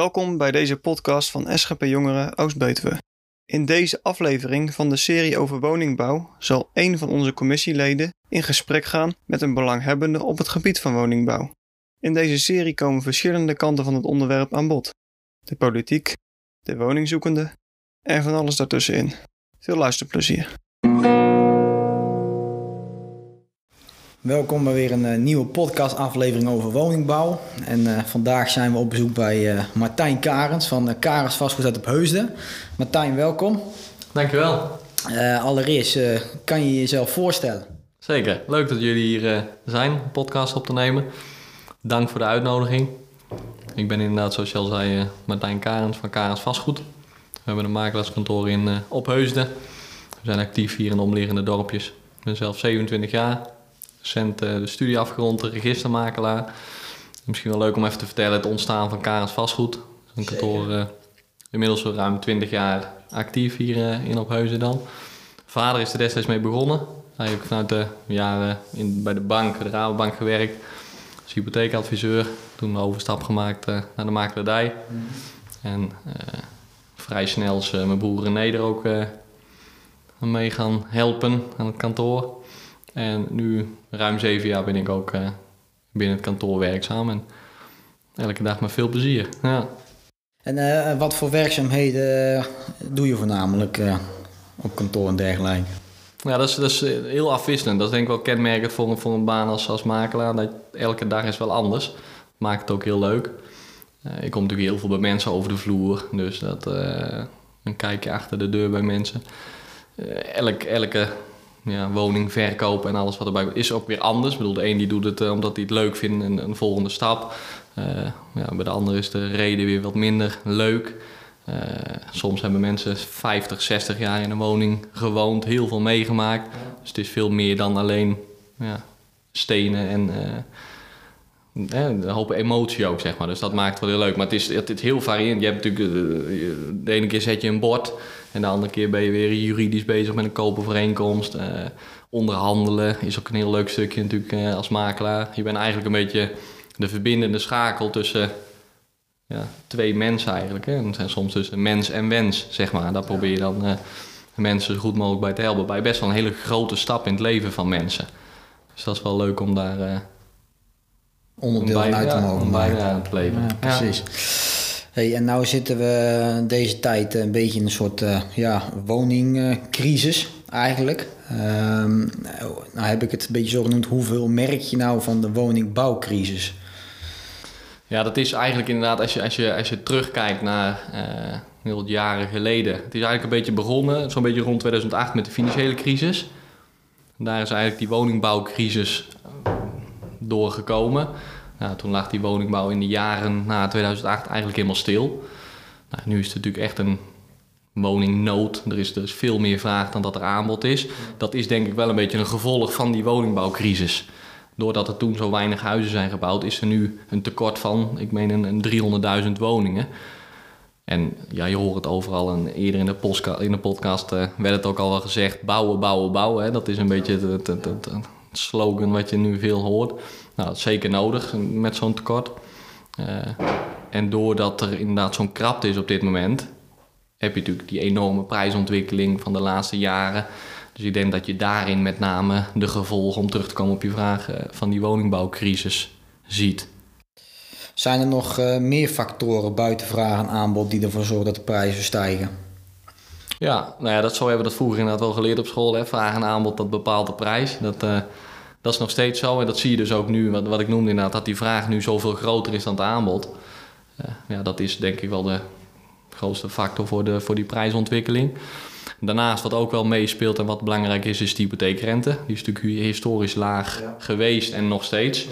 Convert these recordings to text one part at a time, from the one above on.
Welkom bij deze podcast van SGP Jongeren Oost-Betuwe. In deze aflevering van de serie over woningbouw zal een van onze commissieleden in gesprek gaan met een belanghebbende op het gebied van woningbouw. In deze serie komen verschillende kanten van het onderwerp aan bod: de politiek, de woningzoekende en van alles daartussenin. Veel luisterplezier. Welkom bij weer een uh, nieuwe podcastaflevering over woningbouw. En uh, vandaag zijn we op bezoek bij uh, Martijn Karens van Karens Vastgoed uit op Heusden. Martijn, welkom. Dankjewel. allereerst, kan je jezelf voorstellen? Zeker. Leuk dat jullie hier zijn, een podcast op te nemen. Dank voor de uitnodiging. Ik ben inderdaad, zoals je al zei, Martijn Karens van Karens Vastgoed. We hebben een makelaarskantoor in Opheusden. We zijn actief hier in de omliggende dorpjes. Ik ben zelf 27 jaar recent uh, de studie afgerond, registermakelaar. Misschien wel leuk om even te vertellen het ontstaan van Karens Vastgoed. Een kantoor uh, inmiddels al ruim 20 jaar actief hier uh, in Opheuzen dan. Vader is er destijds mee begonnen. Hij heeft vanuit de jaren in, bij de bank, de Rabobank gewerkt. Als hypotheekadviseur. Toen een overstap gemaakt naar de makelaardij. Mm. En vrij snel is mijn broer René er ook mee gaan helpen aan het kantoor. En nu, ruim zeven jaar, ben ik ook uh, binnen het kantoor werkzaam. En elke dag met veel plezier. Ja. En uh, wat voor werkzaamheden doe je voornamelijk uh, op kantoor en dergelijke? Ja, dat is, dat is heel afwisselend. Dat is denk ik wel kenmerkend voor, voor een baan als, als makelaar. Dat elke dag is wel anders. Dat maakt het ook heel leuk. ik kom natuurlijk heel veel bij mensen over de vloer. Dus dat, een kijkje achter de deur bij mensen. elk, elke ja, woning verkopen en alles wat erbij is ook weer anders. Ik bedoel, de een die doet het uh, omdat hij het leuk vindt en een volgende stap. Uh, ja, bij de ander is de reden weer wat minder leuk. Uh, soms hebben mensen 50, 60 jaar in een woning gewoond, heel veel meegemaakt. Dus het is veel meer dan alleen ja, stenen en een hoop emotie ook, zeg maar. Dus dat maakt wel heel leuk. Maar het is, het is heel variërend. Je hebt natuurlijk, de ene keer zet je een bord en de andere keer ben je weer juridisch bezig met een koopovereenkomst. Uh, onderhandelen is ook een heel leuk stukje natuurlijk uh, als makelaar. Je bent eigenlijk een beetje de verbindende schakel tussen ja, twee mensen eigenlijk. Hè. En zijn soms tussen mens en wens, zeg maar. Daar probeer je dan uh, mensen zo goed mogelijk bij te helpen. Bij best wel een hele grote stap in het leven van mensen. Dus dat is wel leuk om daar... onderdeel bij, uit te mogen om bij te leven. Ja, precies. Hey, en nou zitten we deze tijd een beetje in een soort uh, ja, woningcrisis eigenlijk. Um, nou heb ik het een beetje zo genoemd, hoeveel merk je nou van de woningbouwcrisis? Ja, dat is eigenlijk inderdaad, als je, als je, als je terugkijkt naar uh, heel jaren geleden. Het is eigenlijk een beetje begonnen, zo'n beetje rond 2008 met de financiële crisis. daar is eigenlijk die woningbouwcrisis doorgekomen. Toen lag die woningbouw in de jaren na 2008 eigenlijk helemaal stil. Nou, nu is het natuurlijk echt een woningnood. Er is, is veel meer vraag dan dat er aanbod is. Dat is denk ik wel een beetje een gevolg van die woningbouwcrisis. Doordat er toen zo weinig huizen zijn gebouwd, is er nu een tekort van, ik meen, een, 300.000 woningen. En ja, je hoort het overal en eerder in de, in de podcast uh, werd het ook al wel gezegd: bouwen, bouwen, bouwen. Hè. Dat is een beetje het, het, het, slogan wat je nu veel hoort. Nou, dat is zeker nodig met zo'n tekort. Uh, en doordat er inderdaad zo'n krapte is op dit moment, heb je natuurlijk die enorme prijsontwikkeling van de laatste jaren. Dus ik denk dat je daarin met name de gevolgen, om terug te komen op je vraag, uh, van die woningbouwcrisis ziet. Zijn er nog uh, meer factoren buiten vraag en aanbod die ervoor zorgen dat de prijzen stijgen? Ja, nou ja, dat zo hebben we dat vroeger inderdaad wel geleerd op school. Hè? Vraag en aanbod, dat bepaalt de prijs. Dat, dat is nog steeds zo en dat zie je dus ook nu, wat, wat ik noemde inderdaad, dat die vraag nu zoveel groter is dan het aanbod. Uh, ja, dat is denk ik wel de grootste factor voor, de, voor die prijsontwikkeling. Daarnaast wat ook wel meespeelt en wat belangrijk is, is de hypotheekrente. Die is natuurlijk historisch laag geweest en nog steeds. Ja.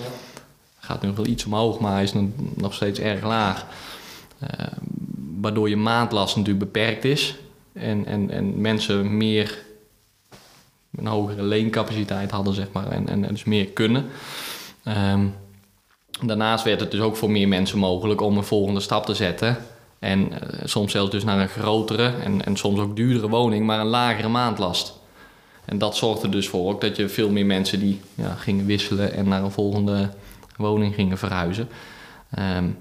Gaat nu wel iets omhoog, maar hij is nog steeds erg laag. Uh, waardoor je maandlast natuurlijk beperkt is. En, en, en mensen meer een hogere leencapaciteit hadden, zeg maar, en, en, dus meer kunnen. Um, daarnaast werd het dus ook voor meer mensen mogelijk om een volgende stap te zetten. En uh, soms zelfs dus naar een grotere en, en soms ook duurdere woning, maar een lagere maandlast. En dat zorgde dus voor ook dat je veel meer mensen die ja, gingen wisselen en naar een volgende woning gingen verhuizen. Um,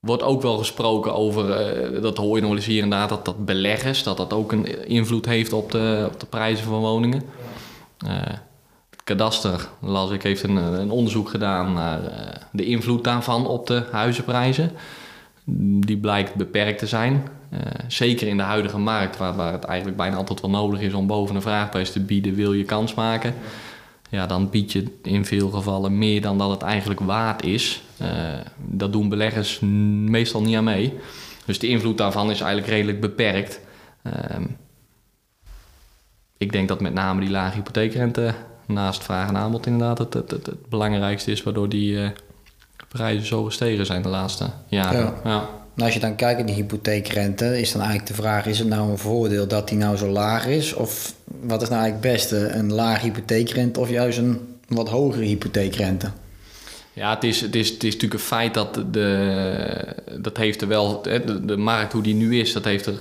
wordt ook wel gesproken over, eh, dat hoor je nog hier inderdaad, dat, dat beleggers, dat dat ook een invloed heeft op de, op de prijzen van woningen. Eh, het kadaster, las ik, heeft een, een onderzoek gedaan naar eh, de invloed daarvan op de huizenprijzen. Die blijkt beperkt te zijn. Eh, zeker in de huidige markt, waar, waar het eigenlijk bijna altijd wel nodig is om boven de vraagprijs te bieden, wil je kans maken. Ja, dan bied je in veel gevallen meer dan dat het eigenlijk waard is. Eh, dat doen beleggers meestal niet aan mee. Dus de invloed daarvan is eigenlijk redelijk beperkt. Ehm, ik denk dat met name die lage hypotheekrente naast vraag en aanbod inderdaad het, het, het, het belangrijkste is waardoor die eh, prijzen zo gestegen zijn de laatste jaren. Ja. Ja. Nou, als je dan kijkt naar die hypotheekrente, is dan eigenlijk de vraag: is het nou een voordeel dat die nou zo laag is? Of wat is nou eigenlijk het beste? Een laag hypotheekrente of juist een wat hogere hypotheekrente? Ja, het is, het, is, het is natuurlijk een feit dat de, dat heeft er wel, de, de markt hoe die nu is, dat heeft er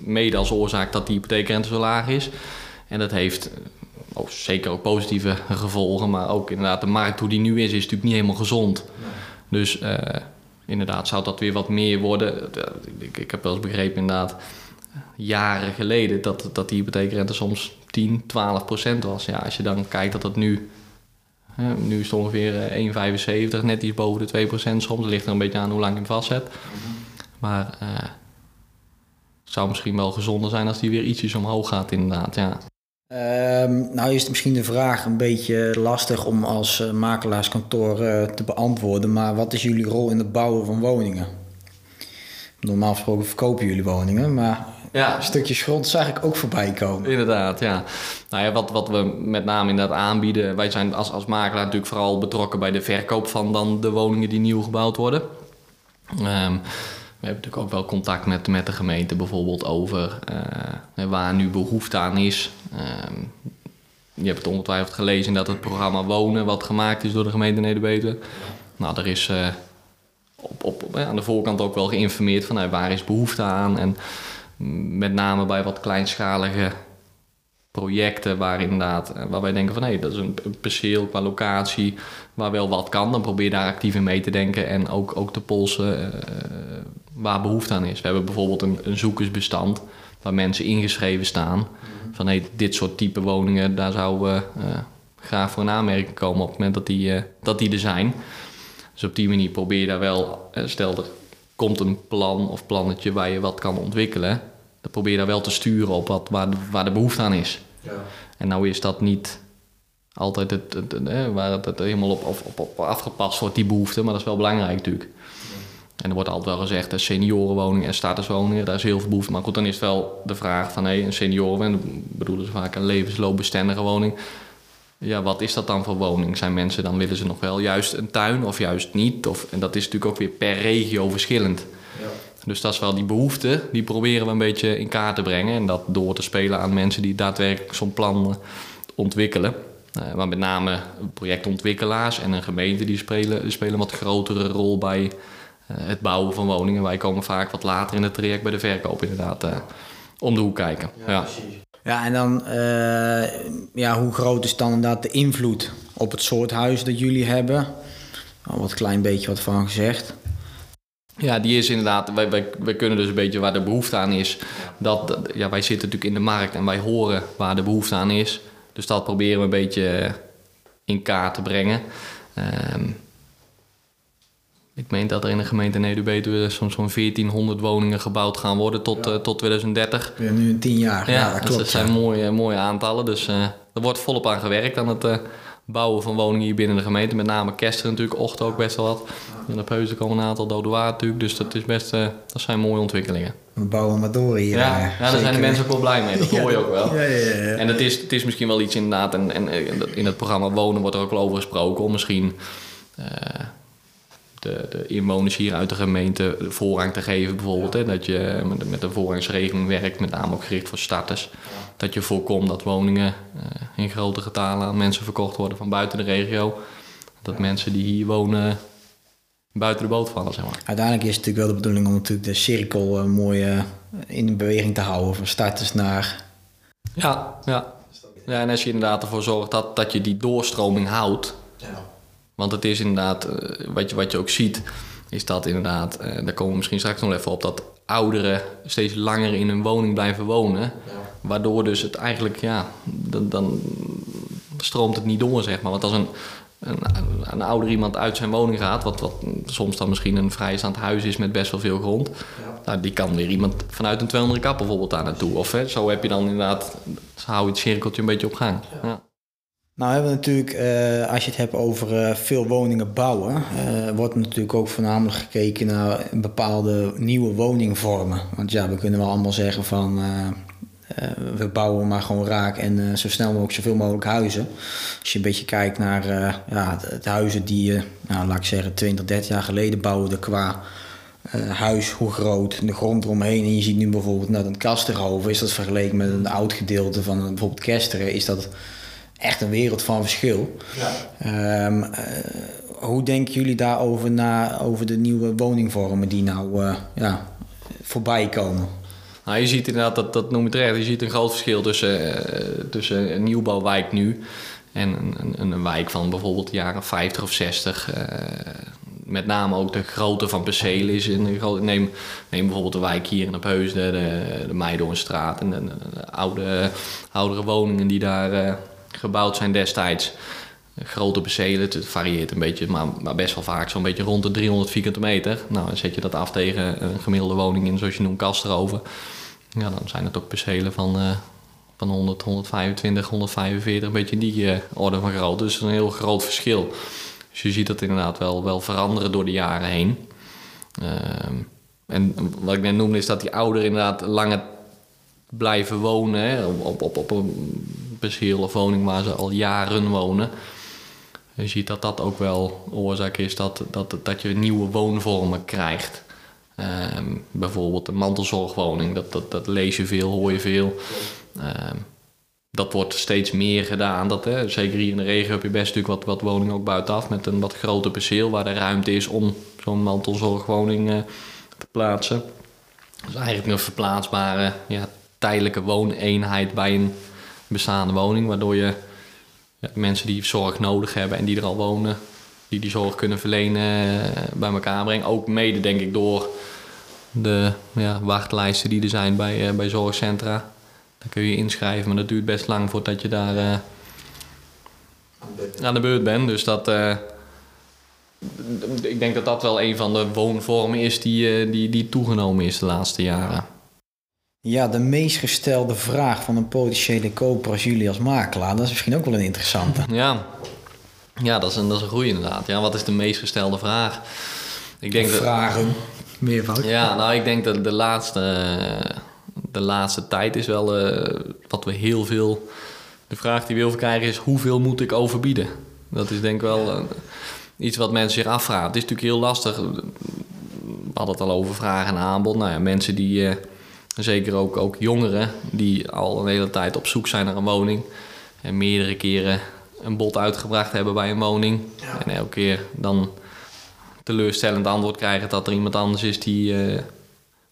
mede als oorzaak dat die hypotheekrente zo laag is. En dat heeft ook, zeker ook positieve gevolgen, maar ook inderdaad de markt hoe die nu is, is natuurlijk niet helemaal gezond. Dus eh, inderdaad zou dat weer wat meer worden. Ik, ik heb wel eens begrepen inderdaad, jaren geleden, dat, dat die hypotheekrente soms 10, 12 procent was. Ja, als je dan kijkt dat het nu Hè, nu is het ongeveer eh, 1,75, net iets boven de 2% soms. Dat ligt er een beetje aan hoe lang je hem vastzet. Maar eh, het zou misschien wel gezonder zijn als die weer ietsjes omhoog gaat, inderdaad. Ja. Ehm, nou is het misschien de vraag een beetje lastig om als eh, makelaarskantoor eh, te beantwoorden. Maar wat is jullie rol in het bouwen van woningen? Normaal gesproken verkopen jullie woningen, maar Ja. stukjes grond zag ik ook voorbij komen. Inderdaad, ja. Nou ja, wat, wat we met name inderdaad aanbieden... Wij zijn als, als makelaar natuurlijk vooral betrokken bij de verkoop van dan de woningen die nieuw gebouwd worden. Ehm, we hebben natuurlijk ook wel contact met, met de gemeente bijvoorbeeld over eh, waar nu behoefte aan is. Ehm, je hebt het ongetwijfeld gelezen dat het programma Wonen, wat gemaakt is door de gemeente Neder-Betuwe. Nou, er is eh, op, op, aan de voorkant ook wel geïnformeerd van waar is behoefte aan. En met name bij wat kleinschalige projecten waar inderdaad, eh, waar wij denken van hé, dat is een, perceel qua locatie waar wel wat kan. Dan probeer daar actief in mee te denken en ook, ook te polsen waar behoefte aan is. We hebben bijvoorbeeld een, een zoekersbestand waar mensen ingeschreven staan van hé, dit soort type woningen, daar zouden we eh, graag voor een aanmerking komen op het moment dat die, eh, dat die er zijn. Dus op die manier probeer je daar wel, eh, stel er komt een plan of plannetje waar je wat kan ontwikkelen, dan probeer je daar wel te sturen op wat, waar, de, waar de behoefte aan is. En nou is dat niet altijd het, het, het, waar helemaal op, op, op, op afgepast wordt, die behoefte, maar dat is wel belangrijk natuurlijk. En er wordt altijd wel gezegd, dat seniorenwoningen en statuswoningen, daar is heel veel behoefte. Maar goed, dan is het wel de vraag van hé, een seniorenwoning, dan bedoelen ze vaak een levensloopbestendige woning. Ja, wat is dat dan voor woning? Zijn mensen dan willen ze nog wel juist een tuin of juist niet? Of, en dat is natuurlijk ook weer per regio verschillend. Dus dat is wel die behoefte, die proberen we een beetje in kaart te brengen. En dat door te spelen aan mensen die daadwerkelijk zo'n plan ontwikkelen. Eh, maar met name projectontwikkelaars en een gemeente die spelen, die spelen een wat grotere rol bij het bouwen van woningen. Wij komen vaak wat later in het traject bij de verkoop inderdaad eh, om de hoek kijken. Ja, Ja, en dan, eh, ja, hoe groot is dan inderdaad de invloed op het soort huis dat jullie hebben? Al wat klein beetje wat van gezegd. Ja, die is inderdaad, wij, wij, wij kunnen dus een beetje waar de behoefte aan is. Dat, ja, wij zitten natuurlijk in de markt en wij horen waar de behoefte aan is. Dus dat proberen we een beetje eh, in kaart te brengen. Ehm, ik meen dat er in de gemeente Neder-Betuwe zo'n zo'n 1400 woningen gebouwd gaan worden tot, eh, tot 2030. We hebben nu een tien jaar. Ja, dat dus klopt. dat zijn mooie, mooie aantallen. Dus eh, er wordt volop aan gewerkt aan het eh, bouwen van woningen hier binnen de gemeente. Met name Kester natuurlijk, Ocht ook best wel wat. En op Heusden komen een aantal dode waard natuurlijk. Dus dat, is best, dat zijn mooie ontwikkelingen. We bouwen maar door hier. Ja, ja, daar zijn de mensen ook wel blij mee. Dat hoor je ook wel. Ja, ja, ja. ja. En het is, het is misschien wel iets inderdaad, en, en in het programma Wonen wordt er ook wel over gesproken, om misschien de, de inwoners hier uit de gemeente de voorrang te geven, bijvoorbeeld. Hè, dat je met, met een voorrangsregeling werkt, met name ook gericht voor starters. Dat je voorkomt dat woningen eh, in grote getalen aan mensen verkocht worden van buiten de regio. Dat mensen die hier wonen buiten de boot vallen, zeg maar. Uiteindelijk is het natuurlijk wel de bedoeling om natuurlijk de cirkel eh, mooi eh, in beweging te houden. Van starters naar... Ja, ja. ja, en als je inderdaad ervoor zorgt dat, dat je die doorstroming houdt. Want het is inderdaad, eh, wat je, wat je ook ziet, is dat inderdaad, eh, daar komen we misschien straks nog even op, dat ouderen steeds langer in hun woning blijven wonen. Waardoor dus het eigenlijk, ja, dan, dan stroomt het niet door, zeg maar. Want als een, een, een ouder iemand uit zijn woning gaat, wat, wat soms dan misschien een vrijstaand huis is met best wel veel grond, nou, die kan weer iemand vanuit een 200 kap bijvoorbeeld daar naartoe. Of hè, zo heb je dan inderdaad, zo hou je het cirkeltje een beetje op gang. Ja. Nou hebben we natuurlijk, eh, als je het hebt over eh, veel woningen bouwen, eh, wordt natuurlijk ook voornamelijk gekeken naar bepaalde nieuwe woningvormen. Want ja, we kunnen wel allemaal zeggen van we bouwen maar gewoon raak en zo snel mogelijk zoveel mogelijk huizen. Als je een beetje kijkt naar ja, het, huizen die je, nou, laat ik zeggen, 20, 30 jaar geleden bouwden qua huis, hoe groot, de grond eromheen. En je ziet nu bijvoorbeeld naar het Kasterhoven, is dat vergeleken met een oud gedeelte van bijvoorbeeld Kesteren, is dat echt een wereld van verschil. Ja. Ehm, eh, hoe denken jullie daarover na, over de nieuwe woningvormen die nou uh, ja, voorbij komen? Nou, je ziet inderdaad, dat, dat noem je terecht, je ziet een groot verschil tussen, uh, tussen een nieuwbouwwijk nu en een, een, een, wijk van bijvoorbeeld de jaren 50 of 60. met name ook de grootte van percelen is in neem, neem bijvoorbeeld de wijk hier in Opheusden, de, de Meidoornstraat en de, de, oude, oudere woningen die daar gebouwd zijn destijds. Grote percelen, het varieert een beetje, maar, maar best wel vaak zo'n beetje rond de 300 vierkante meter. Nou, dan zet je dat af tegen een gemiddelde woning in, zoals je noemt, Kastroven. Ja, dan zijn het ook percelen van, uh, van 100, 125, 145, een beetje die uh, orde van grootte. Dus een heel groot verschil. Dus je ziet dat inderdaad wel, wel veranderen door de jaren heen. Uh, en wat ik net noemde is dat die ouderen inderdaad langer blijven wonen. Op, op, op perceel of woning waar ze al jaren wonen. Je ziet dat dat ook wel oorzaak is dat, dat, dat je nieuwe woonvormen krijgt. Ehm, bijvoorbeeld een mantelzorgwoning, dat, dat, dat lees je veel, hoor je veel. Ehm, dat wordt steeds meer gedaan. Dat, hè, zeker hier in de regio heb je best natuurlijk wat, wat woningen ook buitenaf met een wat groter perceel waar de ruimte is om zo'n mantelzorgwoning uh, te plaatsen. Dus eigenlijk een verplaatsbare ja, tijdelijke wooneenheid bij een bestaande woning. Waardoor je ja, mensen die zorg nodig hebben en die er al wonen, die die zorg kunnen verlenen, eh, bij elkaar brengen. Ook mede denk ik door de ja, wachtlijsten die er zijn bij, uh, bij zorgcentra. Daar kun je inschrijven, maar dat duurt best lang voordat je daar uh, aan de beurt bent. Dus dat, ik denk dat dat wel een van de woonvormen is die, die, die toegenomen is de laatste jaren. Ja, de meest gestelde vraag van een potentiële koper als jullie als makelaar, dat is misschien ook wel een interessante. Ja, ja dat, is een, dat is een goede inderdaad. Ja, wat is de meest gestelde vraag? Ik denk vragen, dat, meervoud. Ja, nou ik denk dat de laatste, de laatste tijd is wel uh, wat we heel veel... De vraag die we heel veel krijgen is, hoeveel moet ik overbieden? Dat is denk ik wel uh, iets wat mensen zich afvragen. Het is natuurlijk heel lastig. We hadden het al over vraag en aanbod. Nou ja, mensen die... Uh, zeker ook, ook jongeren die al een hele tijd op zoek zijn naar een woning. En meerdere keren een bod uitgebracht hebben bij een woning. En elke keer dan teleurstellend antwoord krijgen dat er iemand anders is die uh,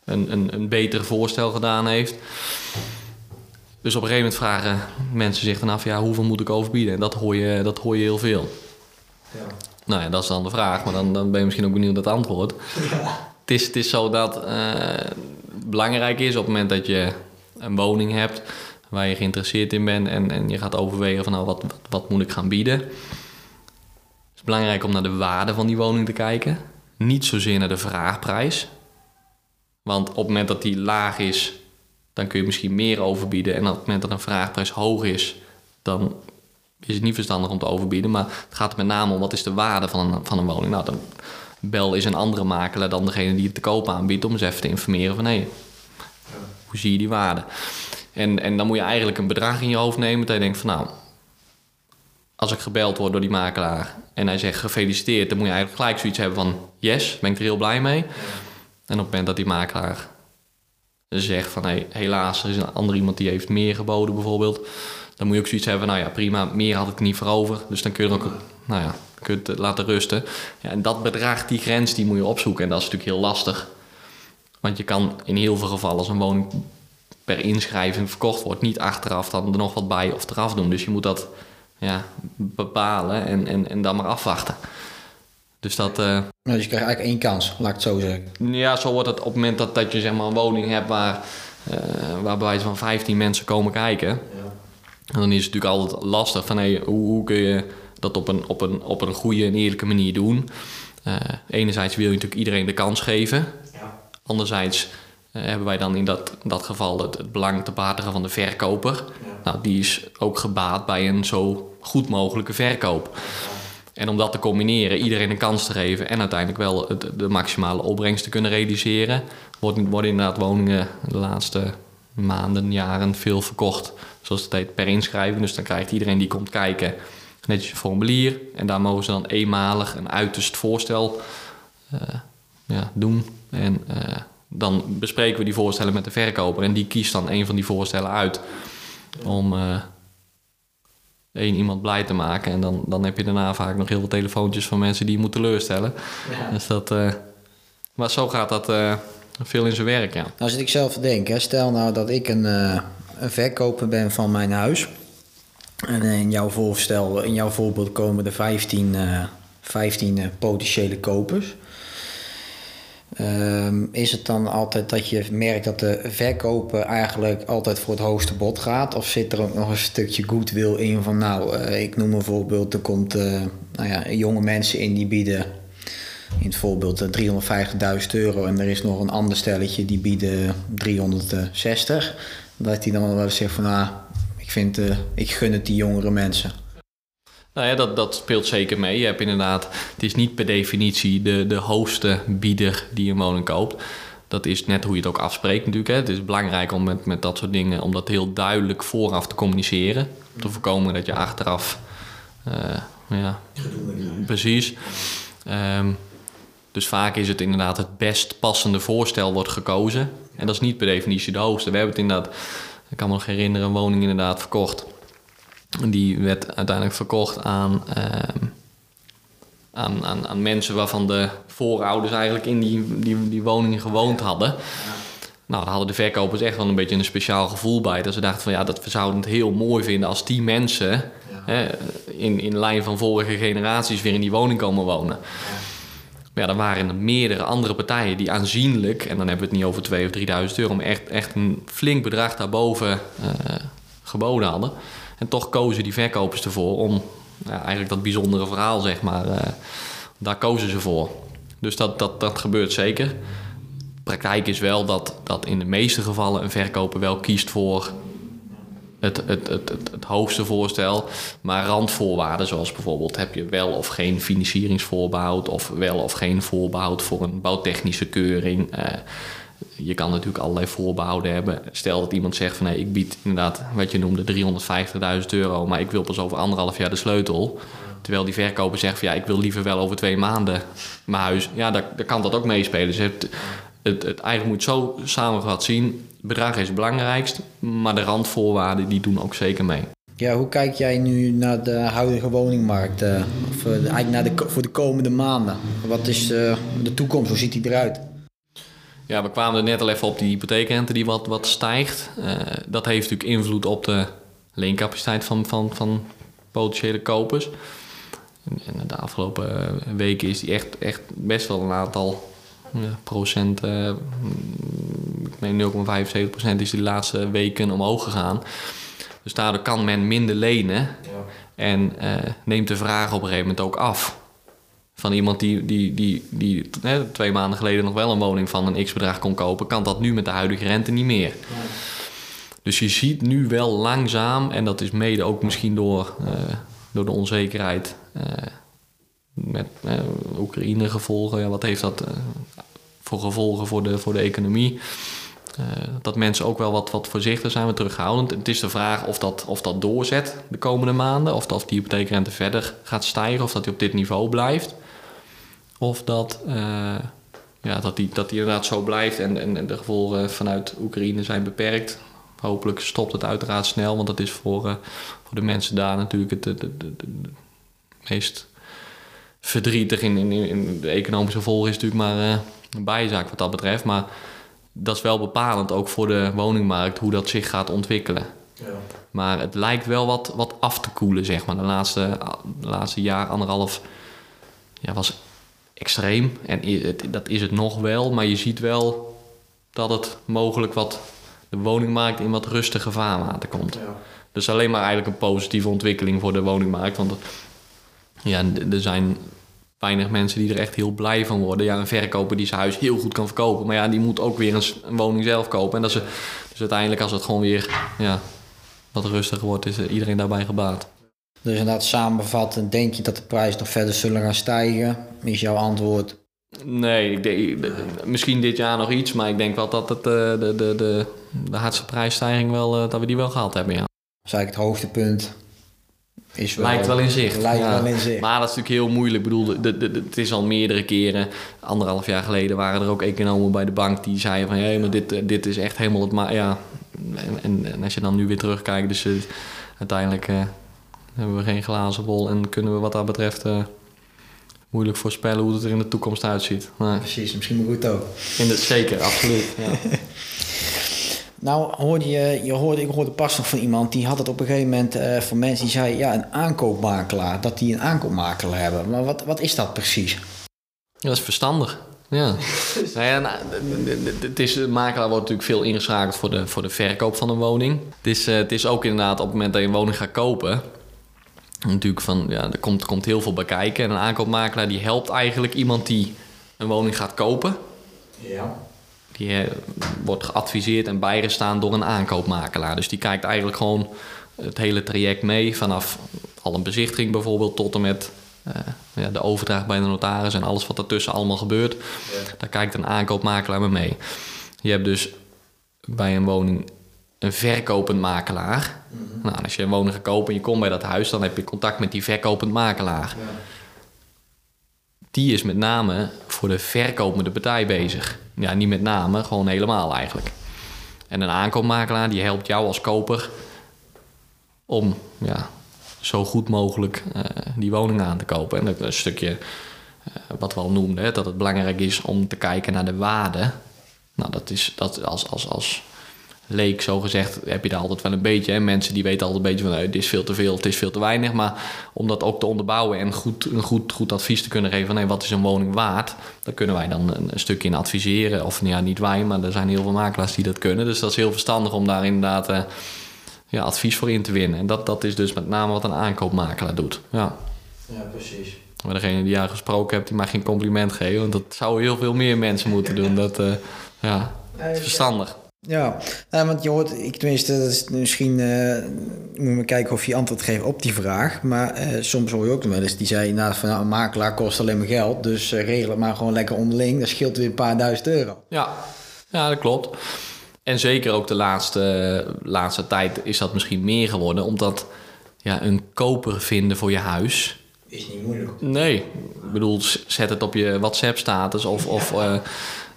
een, een, een beter voorstel gedaan heeft. Dus op een gegeven moment vragen mensen zich dan af, ja, hoeveel moet ik overbieden? En dat hoor je, dat hoor je heel veel. Ja. Nou ja, dat is dan de vraag, maar dan, dan ben je misschien ook benieuwd naar het antwoord. Ja. Het, is, het is zo dat uh, belangrijk is op het moment dat je een woning hebt waar je geïnteresseerd in bent en, en je gaat overwegen van nou, wat, wat, moet ik gaan bieden. Het is belangrijk om naar de waarde van die woning te kijken. Niet zozeer naar de vraagprijs. Want op het moment dat die laag is, dan kun je misschien meer overbieden. En op het moment dat een vraagprijs hoog is, dan is het niet verstandig om te overbieden. Maar het gaat met name om wat is de waarde van een, van een woning. Nou, dan bel is een andere makelaar dan degene die het te koop aanbiedt om eens even te informeren van hé, hey, hoe zie je die waarde? En, en dan moet je eigenlijk een bedrag in je hoofd nemen dat je denkt van nou, als ik gebeld word door die makelaar en hij zegt gefeliciteerd, dan moet je eigenlijk gelijk zoiets hebben van yes, ben ik er heel blij mee. En op het moment dat die makelaar zegt van hey, helaas, er is een ander iemand die heeft meer geboden bijvoorbeeld, dan moet je ook zoiets hebben nou ja, prima, meer had ik niet voor over. Dus dan kun je er ook, nou ja, kunt het laten rusten. Ja, en dat bedrag, die grens, die moet je opzoeken. En dat is natuurlijk heel lastig. Want je kan in heel veel gevallen als een woning per inschrijving verkocht wordt, niet achteraf dan er nog wat bij of eraf doen. Dus je moet dat ja, bepalen en, en, en dan maar afwachten. Dus dat, uh, dus je krijgt eigenlijk één kans, laat ik het zo zeggen. Ja, zo wordt het op het moment dat, dat je zeg maar, een woning hebt waar, uh, waar bij van 15 mensen komen kijken. Ja. En dan is het natuurlijk altijd lastig van hey, hoe, hoe kun je dat op een, op een, op een goede en eerlijke manier doen. Uh, enerzijds wil je natuurlijk iedereen de kans geven. Ja. Anderzijds uh, hebben wij dan in dat, dat geval het, het belang te batigen van de verkoper. Ja. Nou, die is ook gebaat bij een zo goed mogelijke verkoop. En om dat te combineren, iedereen een kans te geven en uiteindelijk wel het, de maximale opbrengst te kunnen realiseren, worden, worden inderdaad woningen de laatste maanden, jaren veel verkocht. Zoals het heet per inschrijving. Dus dan krijgt iedereen die komt kijken netjes een formulier. En daar mogen ze dan eenmalig een uiterst voorstel uh, ja, doen. En uh, dan bespreken we die voorstellen met de verkoper. En die kiest dan een van die voorstellen uit. Om uh, één iemand blij te maken. En dan, dan heb je daarna vaak nog heel veel telefoontjes van mensen die je moet teleurstellen. Ja. Dus dat, maar zo gaat dat veel in zijn werk, ja. Nou zit ik zelf te denken. Stel nou dat ik een, een verkoper ben van mijn huis. En in jouw voorstel, in jouw voorbeeld komen er 15, uh, 15 uh, potentiële kopers. Um, is het dan altijd dat je merkt dat de verkoper eigenlijk altijd voor het hoogste bod gaat? Of zit er ook nog een stukje goodwill in van nou, uh, ik noem een voorbeeld, er komt uh, nou ja, jonge mensen in die bieden in het voorbeeld 350.000 euro en er is nog een ander stelletje die bieden 360. Dat die dan wel eens zegt van nou, ik, vind, uh, ik gun het die jongere mensen. Nou ja, dat, dat speelt zeker mee. Je hebt inderdaad, het is niet per definitie de, de hoogste bieder die een woning koopt. Dat is net hoe je het ook afspreekt natuurlijk. Hè. Het is belangrijk om met, met dat soort dingen, om dat heel duidelijk vooraf te communiceren. Om te voorkomen dat je achteraf, uh, ja, precies. Um, dus vaak is het inderdaad het best passende voorstel wordt gekozen. En dat is niet per definitie de hoogste. We hebben het inderdaad ik kan me nog herinneren, een woning inderdaad verkocht. Die werd uiteindelijk verkocht aan, uh, aan, aan, aan, mensen waarvan de voorouders eigenlijk in die, die, die woning gewoond hadden. Nou, daar hadden de verkopers echt wel een beetje een speciaal gevoel bij. Dat ze dachten van ja, dat we zouden het heel mooi vinden als die mensen hè, in, in lijn van vorige generaties weer in die woning komen wonen. Ja, dan waren er meerdere andere partijen die aanzienlijk, en dan hebben we het niet over 2 of 3000 euro, maar echt, echt een flink bedrag daarboven uh, geboden hadden. En toch kozen die verkopers ervoor om ja, eigenlijk dat bijzondere verhaal, zeg maar, uh, daar kozen ze voor. Dus dat, dat, dat gebeurt zeker. Praktijk is wel dat, dat in de meeste gevallen een verkoper wel kiest voor het, het, het, het, hoogste voorstel. Maar randvoorwaarden, zoals bijvoorbeeld heb je wel of geen financieringsvoorbehoud, of wel of geen voorbehoud voor een bouwtechnische keuring. Uh, je kan natuurlijk allerlei voorbehouden hebben. Stel dat iemand zegt van nee, ik bied inderdaad wat je noemde 350.000 euro, maar ik wil pas over anderhalf jaar de sleutel. Terwijl die verkoper zegt van ja, ik wil liever wel over twee maanden mijn huis. Ja, daar kan dat ook meespelen. Dus het, het, het eigenlijk moet zo samengevat zien bedrag is het belangrijkst, maar de randvoorwaarden die doen ook zeker mee. Ja, hoe kijk jij nu naar de huidige woningmarkt? Uh, of uh, eigenlijk naar de, voor de komende maanden? Wat is uh, de toekomst? Hoe ziet die eruit? Ja, we kwamen er net al even op die hypotheekrente die wat, wat stijgt. dat heeft natuurlijk invloed op de leencapaciteit van, van, van potentiële kopers. En, de afgelopen weken is die echt, echt best wel een aantal procent, uh, ik meen 0,75 procent is die laatste weken omhoog gegaan. Dus daardoor kan men minder lenen en uh, neemt de vraag op een gegeven moment ook af. Van iemand die, die, die, die hè, twee maanden geleden nog wel een woning van een x-bedrag kon kopen, kan dat nu met de huidige rente niet meer. Dus je ziet nu wel langzaam, en dat is mede ook misschien door, uh, door de onzekerheid met uh, Oekraïne gevolgen. Ja, wat heeft dat uh, voor gevolgen voor de, voor de economie? Uh, dat mensen ook wel wat, wat voorzichtig zijn, wat terughoudend. Het is de vraag of dat, of dat doorzet de komende maanden. Of dat die hypotheekrente verder gaat stijgen. Of dat die op dit niveau blijft. Of dat, ja, dat, die, dat die inderdaad zo blijft en, en, en de gevolgen vanuit Oekraïne zijn beperkt. Hopelijk stopt het uiteraard snel, want dat is voor, voor de mensen daar natuurlijk het, het, het meest verdrietig in, in, in, de economische gevolgen is natuurlijk maar uh, een bijzaak wat dat betreft. Maar dat is wel bepalend ook voor de woningmarkt hoe dat zich gaat ontwikkelen. Ja. Maar het lijkt wel wat, wat af te koelen, zeg maar. De laatste, de laatste jaar, anderhalf, ja, was extreem. En het- dat is het nog wel. Maar je ziet wel dat het mogelijk wat de woningmarkt in wat rustige vaarwater komt. Dus alleen maar eigenlijk een positieve ontwikkeling voor de woningmarkt. Want ja, er zijn weinig mensen die er echt heel blij van worden. Ja, een verkoper die zijn huis heel goed kan verkopen. Maar ja, die moet ook weer een, woning zelf kopen. En dat is, dus uiteindelijk als het gewoon weer ja, wat rustiger wordt, is iedereen daarbij gebaat. Dus inderdaad samenvatten, denk je dat de prijzen nog verder zullen gaan stijgen? Is jouw antwoord? Nee, ik denk, misschien dit jaar nog iets. Maar ik denk wel dat het, eh, de, de, de, de hardste prijsstijging wel, eh, dat we die wel gehad hebben. Ja. Dat is eigenlijk het hoogtepunt. Is Lijkt wel in zicht. Lijkt ja. wel in zicht. Maar dat is natuurlijk heel moeilijk. Ik bedoel, de, de, de- het is al meerdere keren. Anderhalf jaar geleden waren er ook economen bij de bank die zeiden van... hé, maar dit, eh, dit is echt helemaal het... Ma ja. En, en, en als je dan nu weer terugkijkt... dus eh, uiteindelijk eh, hebben we geen glazen bol... en kunnen we wat dat betreft moeilijk voorspellen... hoe het er in de toekomst uitziet. Nee. Precies, misschien maar goed ook. In de, zeker, absoluut. Ja. Nou, hoorde je, je hoorde, ik hoorde pas nog van iemand die had het op een gegeven moment eh, van mensen die zei: ja, een aankoopmakelaar, dat die een aankoopmakelaar hebben. Maar wat, wat is dat precies? Dat is verstandig. Ja. nou ja, nou, het is, de makelaar wordt natuurlijk veel ingeschakeld voor de, voor de verkoop van een woning. Het is, eh, het is ook inderdaad op het moment dat je een woning gaat kopen. Natuurlijk van, ja, er komt, komt heel veel bij kijken. En een aankoopmakelaar die helpt eigenlijk iemand die een woning gaat kopen. Ja. Die wordt geadviseerd en bijgestaan door een aankoopmakelaar. Dus die kijkt eigenlijk gewoon het hele traject mee. Vanaf al een bezichtiging bijvoorbeeld tot en met eh, ja, de overdracht bij de notaris en alles wat daartussen allemaal gebeurt. Daar kijkt een aankoopmakelaar mee mee. Je hebt dus bij een woning een verkopend makelaar. Nou, als je een woning gaat kopen en je komt bij dat huis, dan heb je contact met die verkopend makelaar. Die is met name voor de verkopende partij bezig. Ja, niet met name, gewoon helemaal eigenlijk. En een aankoopmakelaar die helpt jou als koper om ja, zo goed mogelijk eh, die woning aan te kopen. En dat een stukje eh, wat we al noemden, hè, dat het belangrijk is om te kijken naar de waarde. Nou, dat is dat als, als, als leek zo gezegd, heb je daar altijd wel een beetje. Hè? Mensen die weten altijd een beetje van, dit is veel te veel, het is veel te weinig. Maar om dat ook te onderbouwen en goed, een goed, goed advies te kunnen geven van, hey, wat is een woning waard? Daar kunnen wij dan een, een stukje in adviseren. Of ja, niet wij, maar er zijn heel veel makelaars die dat kunnen. Dus dat is heel verstandig om daar inderdaad eh, ja, advies voor in te winnen. En dat, dat is dus met name wat een aankoopmakelaar doet. Ja. Ja, precies. Maar degene die jou gesproken hebt, die mag geen compliment geven. Want dat zouden heel veel meer mensen moeten doen. Dat, eh, ja, het is verstandig. Ja, nou, want je hoort, ik tenminste, dat is misschien eh, moet maar kijken of je antwoord geeft op die vraag. Maar eh, soms hoor je ook nog wel eens die zei inderdaad van nou, een makelaar kost alleen maar geld, dus eh, regel het maar gewoon lekker onderling. Dat scheelt weer een paar duizend euro. Ja, ja dat klopt. En zeker ook de laatste, laatste tijd is dat misschien meer geworden. Omdat ja, een koper vinden voor je huis... Is niet moeilijk. Nee, ik bedoel, zet het op je WhatsApp-status of, of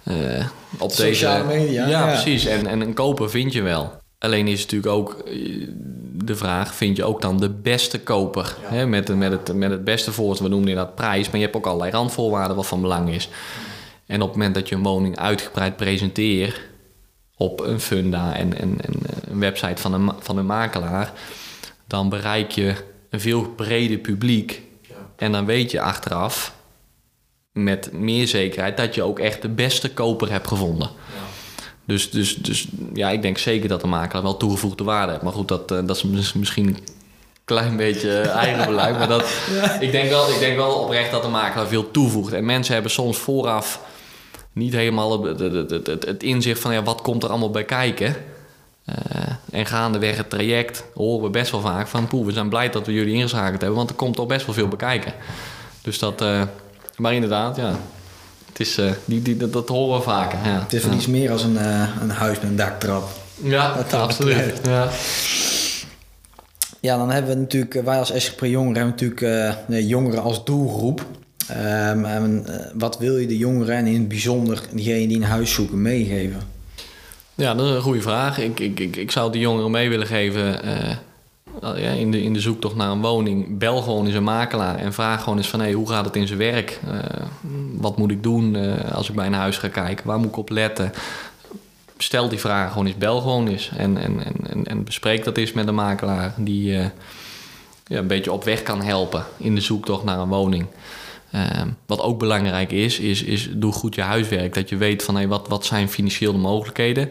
eh, op Sociale deze... media, Ja, ja. precies. En, en een koper vind je wel. Alleen is het natuurlijk ook eh, de vraag, vind je ook dan de beste koper? Hè, met, met, het, met het beste voorstel, we noemen dat prijs, maar je hebt ook allerlei randvoorwaarden wat van belang is. En op het moment dat je een woning uitgebreid presenteert op een funda en, en, en een website van een, van een makelaar, dan bereik je een veel breder publiek. En dan weet je achteraf met meer zekerheid dat je ook echt de beste koper hebt gevonden. Dus, dus, dus ja, ik denk zeker dat de makelaar wel toegevoegde waarde heeft. Maar goed, dat, eh, dat is mis- misschien een klein beetje eigen beleid. Maar dat, ik, denk wel, ik denk wel oprecht dat de makelaar veel toevoegt. En mensen hebben soms vooraf niet helemaal het, het, het, het, het inzicht van ja, wat komt er allemaal bij kijken. Eh, en gaandeweg het traject horen we best wel vaak van... poeh, we zijn blij dat we jullie ingeschakeld hebben... want er komt al best wel veel bekijken. Dus dat... eh, maar inderdaad, ja. Het is, eh, die, die, dat, dat horen we vaker. Ja, Het is wel iets meer als een, eh, een huis met een daktrap. ja, dat absoluut. Ja. Ja, dan hebben we natuurlijk, eh, wij als SGP Jongeren hebben natuurlijk jongeren als doelgroep. Ehm, en, wat wil je de jongeren en in het bijzonder diegenen die een huis zoeken meegeven? ja, dat is een goede vraag. Ik, ik, ik, ik zou de jongeren mee willen geven... in, de, in de zoektocht naar een woning... bel gewoon eens een makelaar en vraag gewoon eens van... Hey, hoe gaat het in zijn werk? Eh, wat moet ik doen eh, als ik bij een huis ga kijken? Waar moet ik op letten? Stel die vragen gewoon eens, bel gewoon eens. En, en, en, en, bespreek dat eens met een makelaar... die eh, ja, een beetje op weg kan helpen in de zoektocht naar een woning. Ehm, wat ook belangrijk is, is, is doe goed je huiswerk. Dat je weet van hey, wat, wat zijn financieel de mogelijkheden.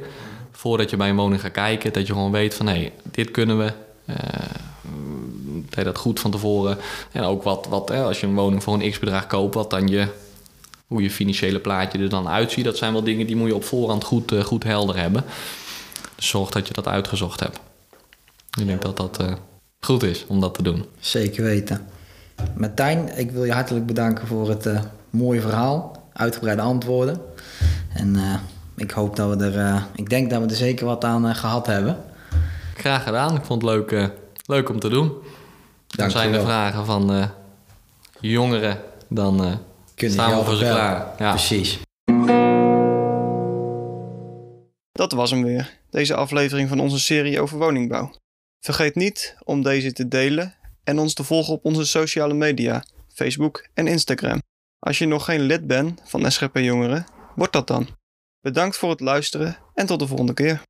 Voordat je bij een woning gaat kijken, dat je gewoon weet van hé, hey, dit kunnen we. Dat je dat goed van tevoren. En ook wat, wat hè, als je een woning voor een x-bedrag koopt, wat dan je, hoe je financiële plaatje er dan uitziet. Dat zijn wel dingen die moet je op voorhand goed, uh, goed helder hebben. Dus zorg dat je dat uitgezocht hebt. Ik denk dat dat uh, goed is om dat te doen. Zeker weten. Martijn, ik wil je hartelijk bedanken voor het mooie verhaal, uitgebreide antwoorden. En ik hoop dat we er, ik denk dat we er zeker wat aan gehad hebben. Graag gedaan, ik vond het leuk, leuk om te doen. Dan zijn er vragen van jongeren, dan Kunnen staan we voor ze klaar. Ja. Precies. Dat was hem weer, deze aflevering van onze serie over woningbouw. Vergeet niet om deze te delen en ons te volgen op onze sociale media, Facebook en Instagram. Als je nog geen lid bent van SGP Jongeren, word dat dan. Bedankt voor het luisteren en tot de volgende keer.